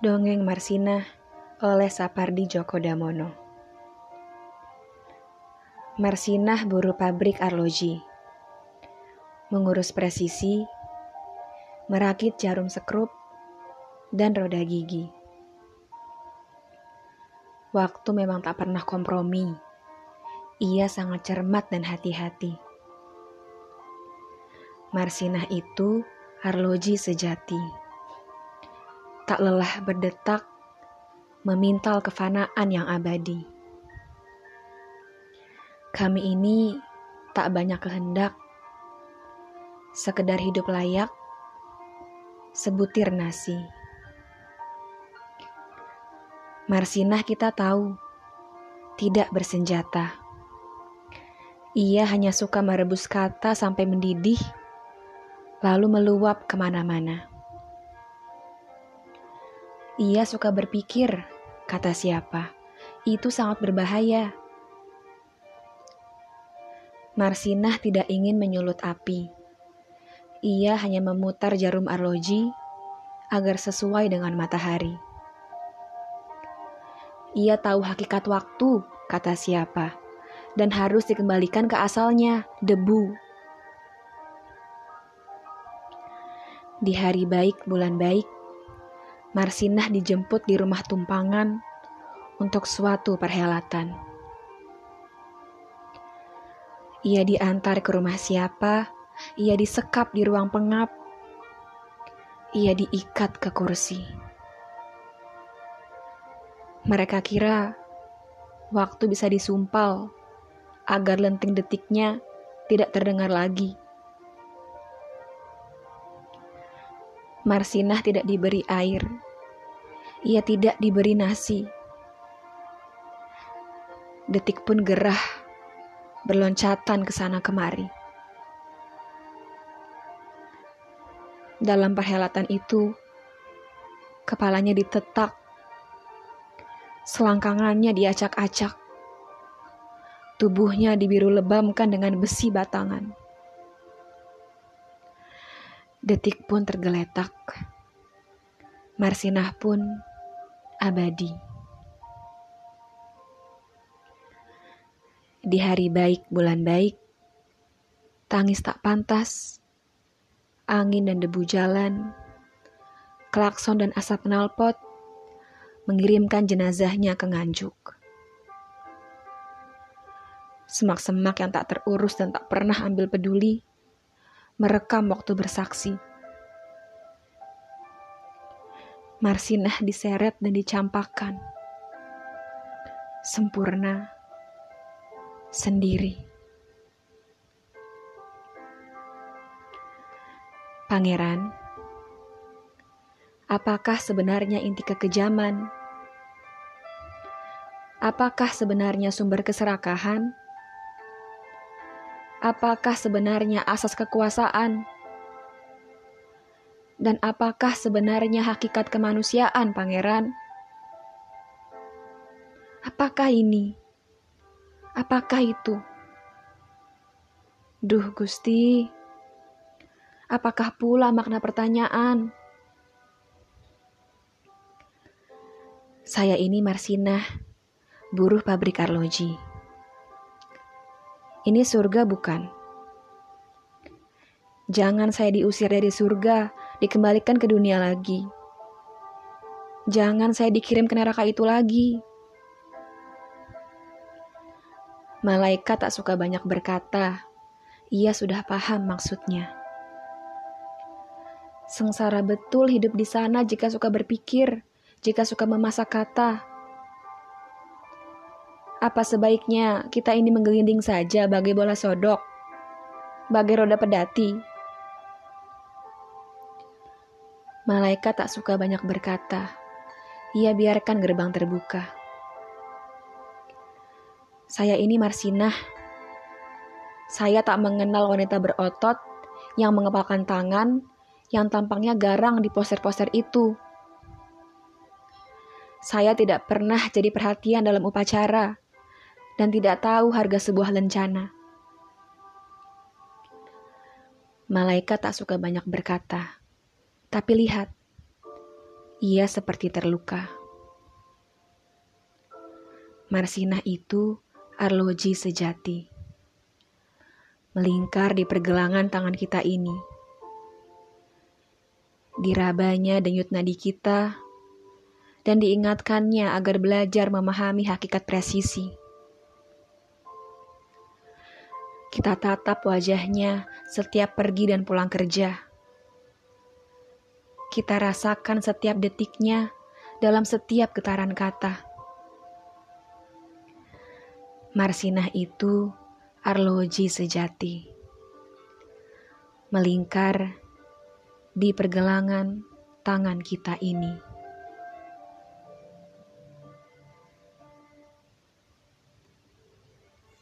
Dongeng Marsinah oleh Sapardi Djoko Damono Marsinah buruh pabrik arloji. Mengurus presisi Merakit jarum sekrup Dan roda gigi. Waktu memang tak pernah kompromi. Ia sangat cermat dan hati-hati. Marsinah itu arloji sejati tak lelah berdetak, memintal kefanaan yang abadi. Kami ini tak banyak kehendak, sekedar hidup layak, sebutir nasi. Marsinah kita tahu, tidak bersenjata. Ia hanya suka merebus kata sampai mendidih, lalu meluap ke mana-mana. Ia suka berpikir, kata siapa, itu sangat berbahaya. Marsinah tidak ingin menyulut api. Ia hanya memutar jarum arloji agar sesuai dengan matahari. Ia tahu hakikat waktu, kata siapa, dan harus dikembalikan ke asalnya, debu. Di hari baik, bulan baik, Marsinah dijemput di rumah tumpangan untuk suatu perhelatan. Ia diantar ke rumah siapa, ia disekap di ruang pengap, ia diikat ke kursi. Mereka kira waktu bisa disumpal agar lenting detiknya tidak terdengar lagi. Marsinah tidak diberi air. Ia tidak diberi nasi. Detik pun gerah, berloncatan ke sana kemari. Dalam perhelatan itu, kepalanya ditetak, selangkangannya diacak-acak, tubuhnya dibiru lebamkan dengan besi batangan. Detik pun tergeletak. Marsinah pun abadi. Di hari baik, bulan baik, tangis tak pantas, angin dan debu jalan, klakson dan asap knalpot mengirimkan jenazahnya ke Nganjuk. Semak-semak yang tak terurus dan tak pernah ambil peduli merekam waktu bersaksi. Marsinah diseret dan dicampakkan. Sempurna. Sendiri. Pangeran, apakah sebenarnya inti kekejaman? Apakah sebenarnya sumber keserakahan? Apakah sebenarnya asas kekuasaan? Dan apakah sebenarnya hakikat kemanusiaan, Pangeran? Apakah ini? Apakah itu? Duh, Gusti, apakah pula makna pertanyaan? Saya ini Marsinah, buruh pabrik arloji. Ini surga bukan? Jangan saya diusir dari surga, dikembalikan ke dunia lagi. Jangan saya dikirim ke neraka itu lagi. Malaikat tak suka banyak berkata. Ia sudah paham maksudnya. Sengsara betul hidup di sana jika suka berpikir, jika suka memasak kata, apa sebaiknya kita ini menggelinding saja bagai bola sodok, bagai roda pedati? Malaikat tak suka banyak berkata. Ia biarkan gerbang terbuka. Saya ini Marsinah. Saya tak mengenal wanita berotot yang mengepalkan tangan yang tampangnya garang di poster-poster itu. Saya tidak pernah jadi perhatian dalam upacara dan tidak tahu harga sebuah lencana. Malaikat tak suka banyak berkata, tapi lihat, Ia seperti terluka. Marsinah itu arloji sejati. Melingkar di pergelangan tangan kita ini. Dirabanya denyut nadi kita dan diingatkannya agar belajar memahami hakikat presisi. Kita tatap wajahnya setiap pergi dan pulang kerja kita rasakan setiap detiknya dalam setiap getaran kata. Marsinah itu arloji sejati. Melingkar di pergelangan tangan kita ini.